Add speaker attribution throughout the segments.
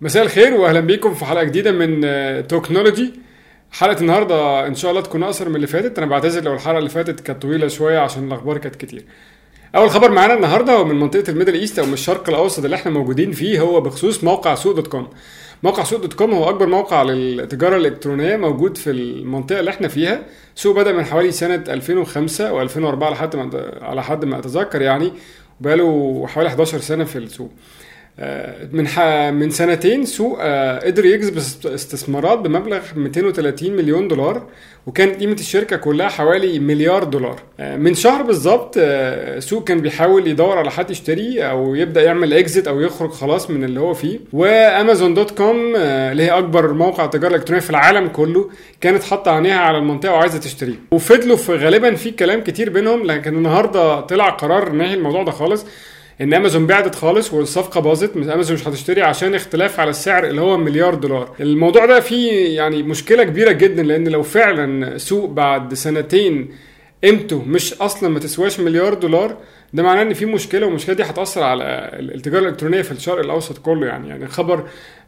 Speaker 1: مساء الخير واهلا بيكم في حلقة جديدة من Talknology حلقة النهارده إن شاء الله تكون أقصر من اللي فاتت. أنا بعتذر لو الحلقة اللي فاتت كانت طويلة شوية عشان الأخبار كانت كتير. أول خبر معانا النهارده هو من منطقة ال Middle East أو من الشرق الأوسط اللي إحنا موجودين فيه هو بخصوص موقع سوق dot com. موقع سوق dot com هو أكبر موقع للتجارة الإلكترونية موجود في المنطقة اللي إحنا فيها. سوق بدأ من حوالي سنة 2005 أو 2004 على حد ما على حد ما أتذكر يعني. وبقاله حوالي 11 سنة في السوق. من من سنتين سوق قدر يجذب استثمارات بمبلغ 230 مليون دولار وكانت قيمة الشركة كلها حوالي مليار دولار. من شهر بالظبط سوق كان بيحاول يدور على حد يشتري أو يبدأ يعمل اكزيت أو يخرج خلاص من اللي هو فيه. وأمازون دوت كوم اللي هي أكبر موقع تجارة إلكترونية في العالم كله كانت حاطة عينيها على المنطقة وعايزة تشتريه وفضلوا في غالبا في كلام كتير بينهم لكن النهارده طلع قرار نهي الموضوع ده خالص. إن أمازون بعدت خالص والصفقة باظت أمازون مش هتشتري عشان اختلاف على السعر اللي هو مليار دولار. الموضوع ده فيه يعني مشكلة كبيرة جدا لأن لو فعلا سوق بعد سنتين قيمته مش أصلا ما تسواش مليار دولار ده معناه إن في مشكلة والمشكلة دي هتأثر على التجارة الإلكترونية في الشرق الأوسط كله يعني. يعني خبر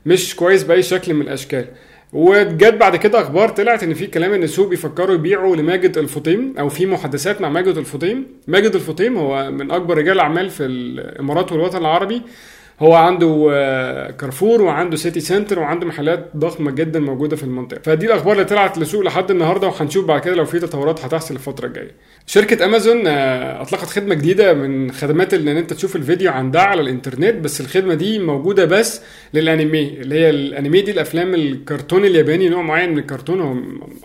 Speaker 1: مش كويس بأي شكل من الأشكال. وجت بعد كده أخبار طلعت إن في كلام إن السوق بيفكروا يبيعوا لماجد الفطيم أو في محادثات مع ماجد الفطيم. ماجد الفطيم هو من أكبر رجال الاعمال في الإمارات والوطن العربي. هو عنده كارفور وعنده City Centre وعنده محلات ضخمة جدا موجودة في المنطقة. فدي الأخبار اللي طلعت للسوق لحد النهارده وهنشوف بعد كده لو في تطورات هتحصل الفترة الجاية. شركة امازون أطلقت خدمة جديدة من خدمات إن أنت تشوف الفيديو عندها على الإنترنت بس الخدمة دي موجودة بس للانمي اللي هي الانمي دي الأفلام الكرتون الياباني نوع معين من الكرتون هو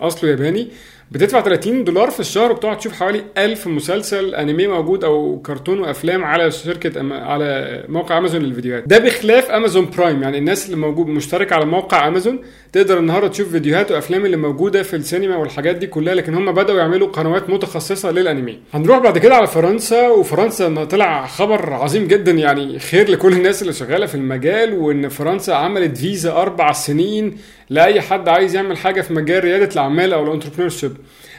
Speaker 1: أصله ياباني. بتدفع 30 دولار في الشهر وبتقعد تشوف حوالي 1000 مسلسل انمي موجود أو كرتون وأفلام على شركة أم... على موقع أمازون للفيديوهات. ده بخلاف Amazon Prime يعني الناس اللي موجود مشترك على موقع أمازون تقدر النهارده تشوف فيديوهات وأفلام اللي موجودة في السينما والحاجات دي كلها لكن هم بدأوا يعملوا قنوات متخصصة للانمي هنروح بعد كده على فرنسا وفرنسا طلع خبر عظيم جدا يعني خير لكل الناس اللي شغالة في المجال وإن فرنسا عملت فيزا أربع سنين لأي حد عايز يعمل حاجة في مجال ريادة الأعمال أو ال entrepreneurship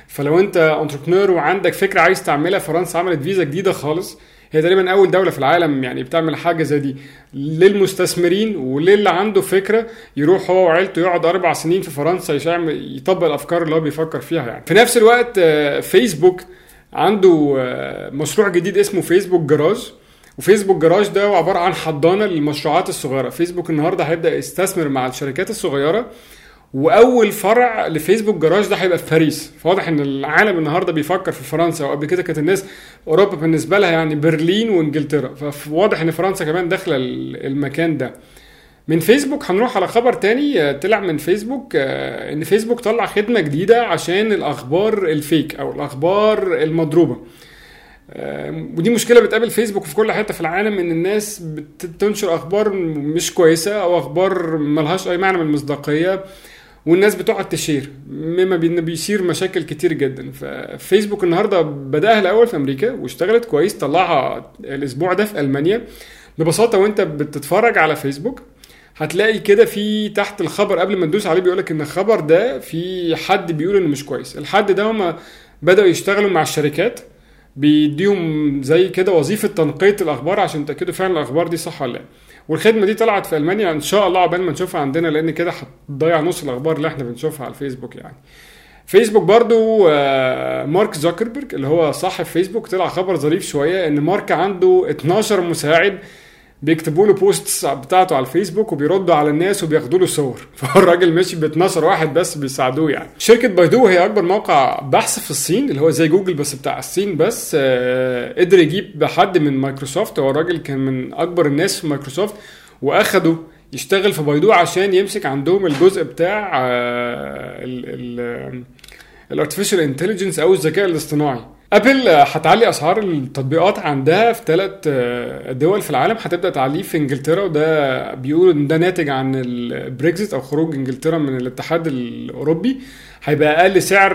Speaker 1: فلو أنت entrepreneur وعندك فكرة عايز تعملها فرنسا عملت فيزا جديدة خالص. هي تقريبا أول دولة في العالم يعني بتعمل حاجة زي دي. للمستثمرين وللي عنده فكرة يروح هو وعيلته يقعد أربع سنين في فرنسا يعمل يطبق الأفكار اللي هو بيفكر فيها يعني. في نفس الوقت فيسبوك عنده مشروع جديد اسمه فيسبوك جراج. وفيسبوك جراج ده عبارة عن حضانة للمشروعات الصغيرة. فيسبوك النهارده هيبدأ يستثمر مع الشركات الصغيرة وأول فرع لفيسبوك جراج ده هيبقى في باريس. فواضح إن العالم النهارده بيفكر في فرنسا وقبل كده كانت الناس أوروبا بالنسبة لها يعني برلين وإنجلترا. فواضح إن فرنسا كمان داخلة المكان ده. من فيسبوك هنروح على خبر تاني طلع من فيسبوك إن فيسبوك طلع خدمة جديدة عشان الأخبار الفيك أو الأخبار المضروبة. ودي مشكلة بتقابل فيسبوك في كل حتة في العالم إن الناس بتنشر أخبار مش كويسة أو أخبار ملهاش أي معنى من المصداقية والناس بتقعد تشير مما بيصير مشاكل كتير جدا. ففيسبوك النهارده بدأها الأول في أمريكا واشتغلت كويس طلعها الأسبوع ده في ألمانيا. ببساطة وأنت بتتفرج على فيسبوك هتلاقي كده في تحت الخبر قبل ما تدوس عليه بيقولك إن الخبر ده في حد بيقول إنه مش كويس. الحد ده هم بدأوا يشتغلوا مع الشركات بيديهم زي كده وظيفة تنقية الأخبار عشان يتأكدوا فعلا الأخبار دي صح ولا لأ. والخدمة دي طلعت في ألمانيا إن شاء الله عقبال ما نشوفها عندنا لأن كده هتضيع نص الأخبار اللي إحنا بنشوفها على الفيسبوك يعني. فيسبوك برضو مارك زوكربيرج اللي هو صاحب فيسبوك طلع خبر ظريف شوية إن مارك عنده 12 مساعد بيكتبوا له posts بتاعته على الفيسبوك وبيردوا على الناس وبياخدوا له صور. فهو الراجل ماشي ب 12 واحد بس بيساعدوه يعني. شركة بايدو هي أكبر موقع بحث في الصين اللي هو زي جوجل بس بتاع الصين بس آه قدر يجيب حد من مايكروسوفت. هو الراجل كان من أكبر الناس في مايكروسوفت وأخده يشتغل في بايدو عشان يمسك عندهم الجزء بتاع ال artificial intelligence أو الذكاء الاصطناعي. Apple هتعلي أسعار التطبيقات عندها في ثلاث دول في العالم هتبدأ تعليه في إنجلترا وده بيقولوا إن ده ناتج عن البريكزيت أو خروج إنجلترا من الاتحاد الأوروبي. هيبقى أقل سعر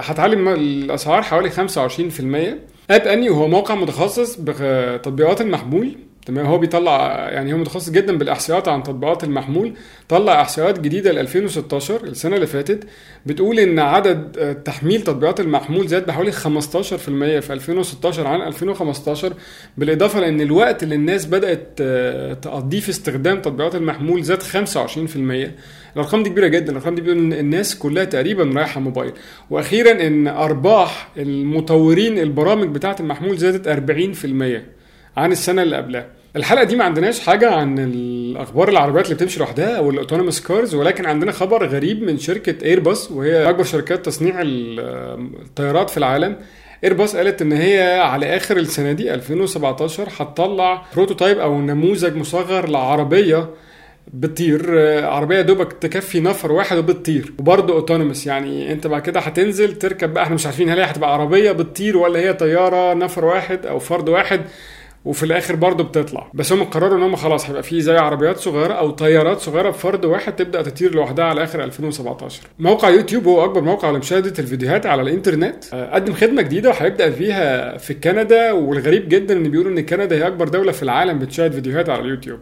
Speaker 1: هتعلي الأسعار حوالي 25% App Annie وهو موقع متخصص بتطبيقات المحمول. تمام؟ هو بيطلع يعني هو متخصص جدا بالاحصائيات عن تطبيقات المحمول طلع احصائيات جديدة ل 2016 السنة اللي فاتت بتقول إن عدد آه، تحميل تطبيقات المحمول زاد بحوالي 15% في 2016 عن 2015 بالإضافة لإن الوقت اللي الناس بدأت آه، تقضيه في استخدام تطبيقات المحمول زاد 25% الأرقام دي كبيرة جدا الأرقام دي بيقول إن الناس كلها تقريبا رايحة موبايل. وأخيرا إن أرباح المطورين البرامج بتاعة المحمول زادت 40% عن السنة اللي قبلها. الحلقة دي ما عندناش حاجة عن الأخبار العربيات اللي بتمشي لوحدها أو ال autonomous cars ولكن عندنا خبر غريب من شركة ايرباص وهي أكبر شركات تصنيع الطيارات في العالم. ايرباص قالت إن هي على آخر السنة دي 2017 هتطلع prototype أو نموذج مصغر لعربية بتطير. عربية دوبك تكفي نفر واحد وبتطير وبرضه autonomous يعني أنت بعد كده هتنزل تركب بقى إحنا مش عارفين هل هي هتبقى عربية بتطير ولا هي طيارة نفر واحد أو فرد واحد. وفي الآخر برضه بتطلع. بس هم قرروا إن هم خلاص هيبقى في زي عربيات صغيرة أو طيارات صغيرة بفرد واحد تبدأ تطير لوحدها على آخر 2017 موقع يوتيوب هو أكبر موقع لمشاهدة الفيديوهات على الإنترنت. آه، قدم خدمة جديدة وهيبدأ فيها في كندا والغريب جدا إن بيقولوا إن كندا هي أكبر دولة في العالم بتشاهد فيديوهات على اليوتيوب.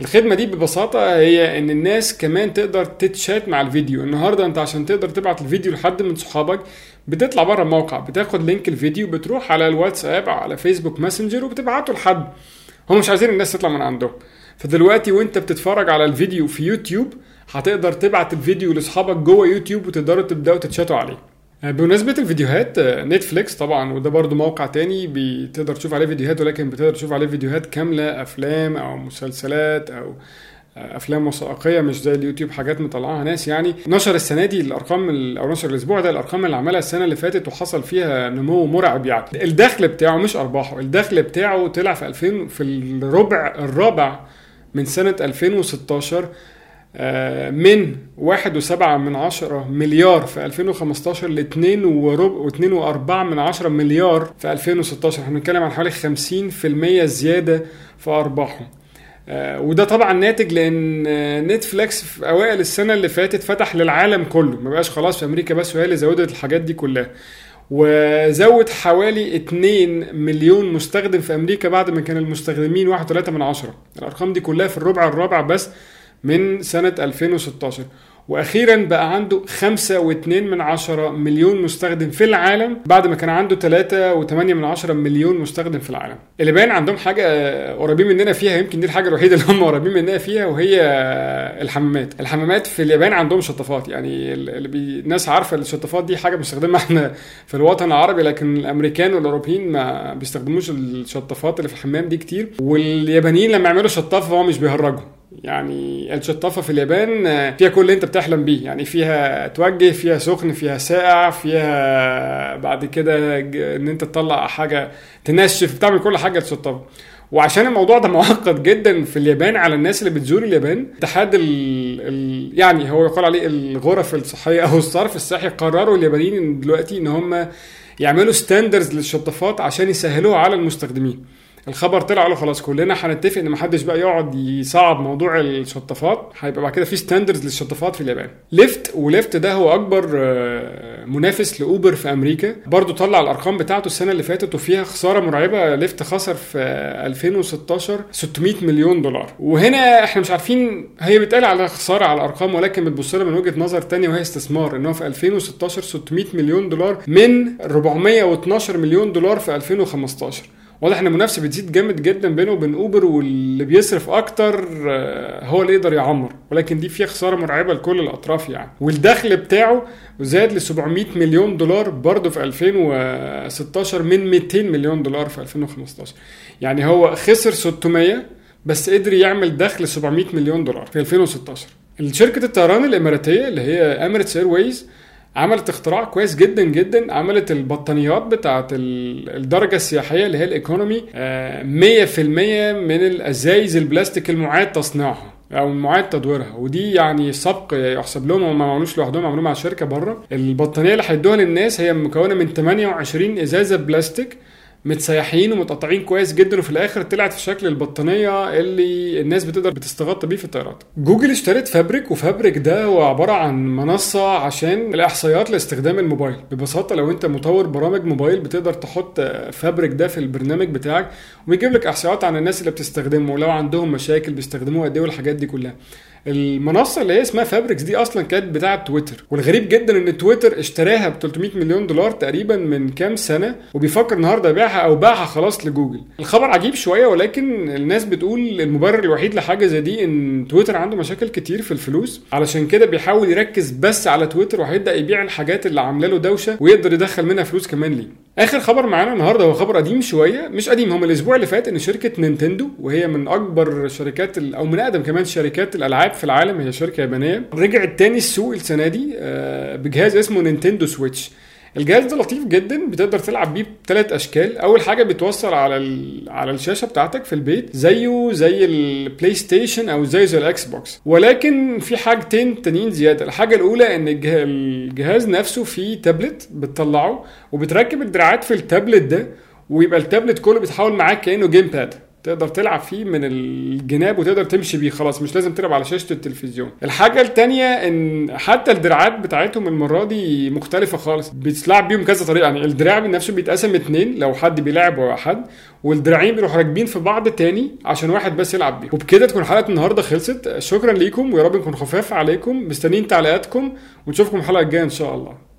Speaker 1: الخدمة دي ببساطة هي إن الناس كمان تقدر تتشات مع الفيديو. النهارده أنت عشان تقدر تبعت الفيديو لحد من صحابك بتطلع بره الموقع بتاخد link الفيديو بتروح على الواتساب على فيسبوك ماسنجر وبتبعته لحد. هم مش عايزين الناس تطلع من عندهم. فدلوقتي وانت بتتفرج على الفيديو في يوتيوب هتقدر تبعت الفيديو لاصحابك جوه يوتيوب وتقدروا تبدأوا تتشاتوا عليه. بمناسبة الفيديوهات نتفليكس طبعا وده برضو موقع تاني بتقدر تشوف عليه فيديوهات ولكن بتقدر تشوف عليه فيديوهات كاملة أفلام أو مسلسلات أو أفلام وثائقية مش زي اليوتيوب حاجات مطلعاها ناس يعني. نشر السنة دي الأرقام أو نشر الأسبوع ده الأرقام اللي عملها السنة اللي فاتت وحصل فيها نمو مرعب يعني. الدخل بتاعه مش أرباحه الدخل بتاعه طلع في 2000 في الربع الرابع من سنة 2016 آه، من واحد وسبعة من عشرة مليار في 2015 ل 2 وربع واتنين وأربعة من عشرة مليار في 2016 إحنا بنتكلم عن حوالي 50% زيادة في أرباحهم. آه، وده طبعا ناتج لأن آه، نتفليكس في أوائل السنة اللي فاتت فتح للعالم كله. ما بقاش خلاص في أمريكا بس وهي اللي زودت الحاجات دي كلها. وزود حوالي 2 مليون مستخدم في أمريكا بعد ما كان المستخدمين 1.3 من عشرة. الأرقام دي كلها في الربع الرابع بس من سنة 2016 وأخيرا بقى عنده خمسة واتنين من عشرة مليون مستخدم في العالم بعد ما كان عنده تلاتة وتمانية من عشرة مليون مستخدم في العالم. اللي باين عندهم حاجة قريبين مننا فيها يمكن دي الحاجة الوحيدة اللي هم قريبين مننا فيها وهي الحمامات. الحمامات في اليابان عندهم شطافات. يعني اللي بي... الناس عارفة الشطافات دي حاجة بنستخدمها إحنا في الوطن العربي لكن الأمريكان والأوروبيين ما بيستخدموش الشطافات اللي في الحمام دي كتير. واليابانيين لما يعملوا شطافة هو مش بيهرجوا. يعني الشطافة في اليابان آه، فيها كل اللي انت بتحلم بيه. يعني فيها توجه فيها سخن فيها ساقع فيها بعد كده ان انت تطلع حاجة تنشف بتعمل كل حاجة الشطافه وعشان الموضوع ده معقد جدا في اليابان على الناس اللي بتزور اليابان اتحاد ال... ال... يعني هو يقال عليه الغرف الصحية أو الصرف الصحي قرروا اليابانيين دلوقتي إن هم يعملوا standards للشطافات عشان يسهلوها على المستخدمين. الخبر طلع قالوا خلاص كلنا هنتفق إن محدش بقى يقعد يصعب موضوع الشطافات. هيبقى بعد كده في standards للشطافات في اليابان. Lyft و Lyft ده هو أكبر آه، منافس لأوبر في أمريكا. برضو طلع الأرقام بتاعته السنة اللي فاتت وفيها خسارة مرعبة. Lyft خسر في 2016 600 مليون دولار. وهنا إحنا مش عارفين هي بتقال على خسارة على الأرقام ولكن بتبص لها من وجهة نظر تانية وهي استثمار إن هو في 2016 600 مليون دولار من 412 مليون دولار في 2015 واضح إن المنافسة بتزيد جامد جدا بينه وبين أوبر واللي بيصرف أكتر آه، هو اللي يقدر يعمر. ولكن دي فيها خسارة مرعبة لكل الأطراف يعني. والدخل بتاعه زاد ل 700 مليون دولار برضه في 2016 من 200 مليون دولار في 2015 يعني هو خسر 600 بس قدر يعمل دخل 700 مليون دولار في 2016 شركة الطيران الإماراتية اللي هي Emirates Airways عملت اختراع كويس جدا جدا. عملت البطانيات بتاعت الدرجة السياحية اللي هي ال economy 100% آه، من الأزايز البلاستيك المعاد تصنيعها أو معاد تدويرها. ودي يعني سبق يحسب لهم هم ما عملوش لوحدهم عملوه مع شركة بره. البطانية اللي هيدوها للناس هي مكونة من 28 إزازة بلاستيك. متسيحين ومتقطعين كويس جدا وفي الآخر طلعت في شكل البطانية اللي الناس بتقدر بتستغطى بيه في الطيارات. جوجل اشترت Fabric و Fabric ده هو عبارة عن منصة عشان الإحصائيات لاستخدام الموبايل. ببساطة لو أنت مطور برامج موبايل بتقدر تحط Fabric ده في البرنامج بتاعك ويجيب لك إحصائيات عن الناس اللي بتستخدمه ولو عندهم مشاكل بيستخدموه قد إيه والحاجات دي كلها. المنصة اللي هي اسمها Fabrics دي أصلا كانت بتاعه تويتر والغريب جدا إن تويتر اشتراها ب 300 مليون دولار تقريبا من كام سنة وبيفكر النهارده يبيعها أو باعها خلاص لجوجل. الخبر عجيب شوية ولكن الناس بتقول المبرر الوحيد لحاجة زي دي إن تويتر عنده مشاكل كتير في الفلوس. علشان كده بيحاول يركز بس على تويتر وهيبدأ يبيع الحاجات اللي عاملة له دوشة ويقدر يدخل منها فلوس كمان ليه. آخر خبر معانا النهارده هو خبر قديم شوية مش قديم هو من الأسبوع اللي فات إن شركة نينتندو وهي من أكبر شركات أو من أقدم كمان شركات الألعاب في العالم هي شركة يابانية. رجعت تاني السوق السنة دي بجهاز اسمه Nintendo Switch. الجهاز ده لطيف جدا بتقدر تلعب بيه بثلاث أشكال. أول حاجة بيتوصل على على الشاشة بتاعتك في البيت زيه زي ال PlayStation أو زيه زي ال Xbox ولكن في حاجتين تانيين زيادة. الحاجة الأولى إن الجهاز نفسه فيه تابلت بتطلعه وبتركب الدراعات في التابلت ده ويبقى التابلت كله بيتحول معاك كأنه جيم باد. تقدر تلعب فيه من الجناب وتقدر تمشي بيه خلاص مش لازم تلعب على شاشة التلفزيون. الحاجة التانية إن حتى الدراعات بتاعتهم المرة دي مختلفة خالص بتلعب بيهم كذا طريقة يعني الدراع نفسه بيتقسم اتنين لو حد بيلعب حد والدراعين بيروحوا راكبين في بعض تاني عشان واحد بس يلعب بيه وبكده تكون حلقة النهارده خلصت. شكرا ليكم ويا رب نكون خفاف عليكم مستنيين تعليقاتكم ونشوفكم الحلقة الجاية إن شاء الله.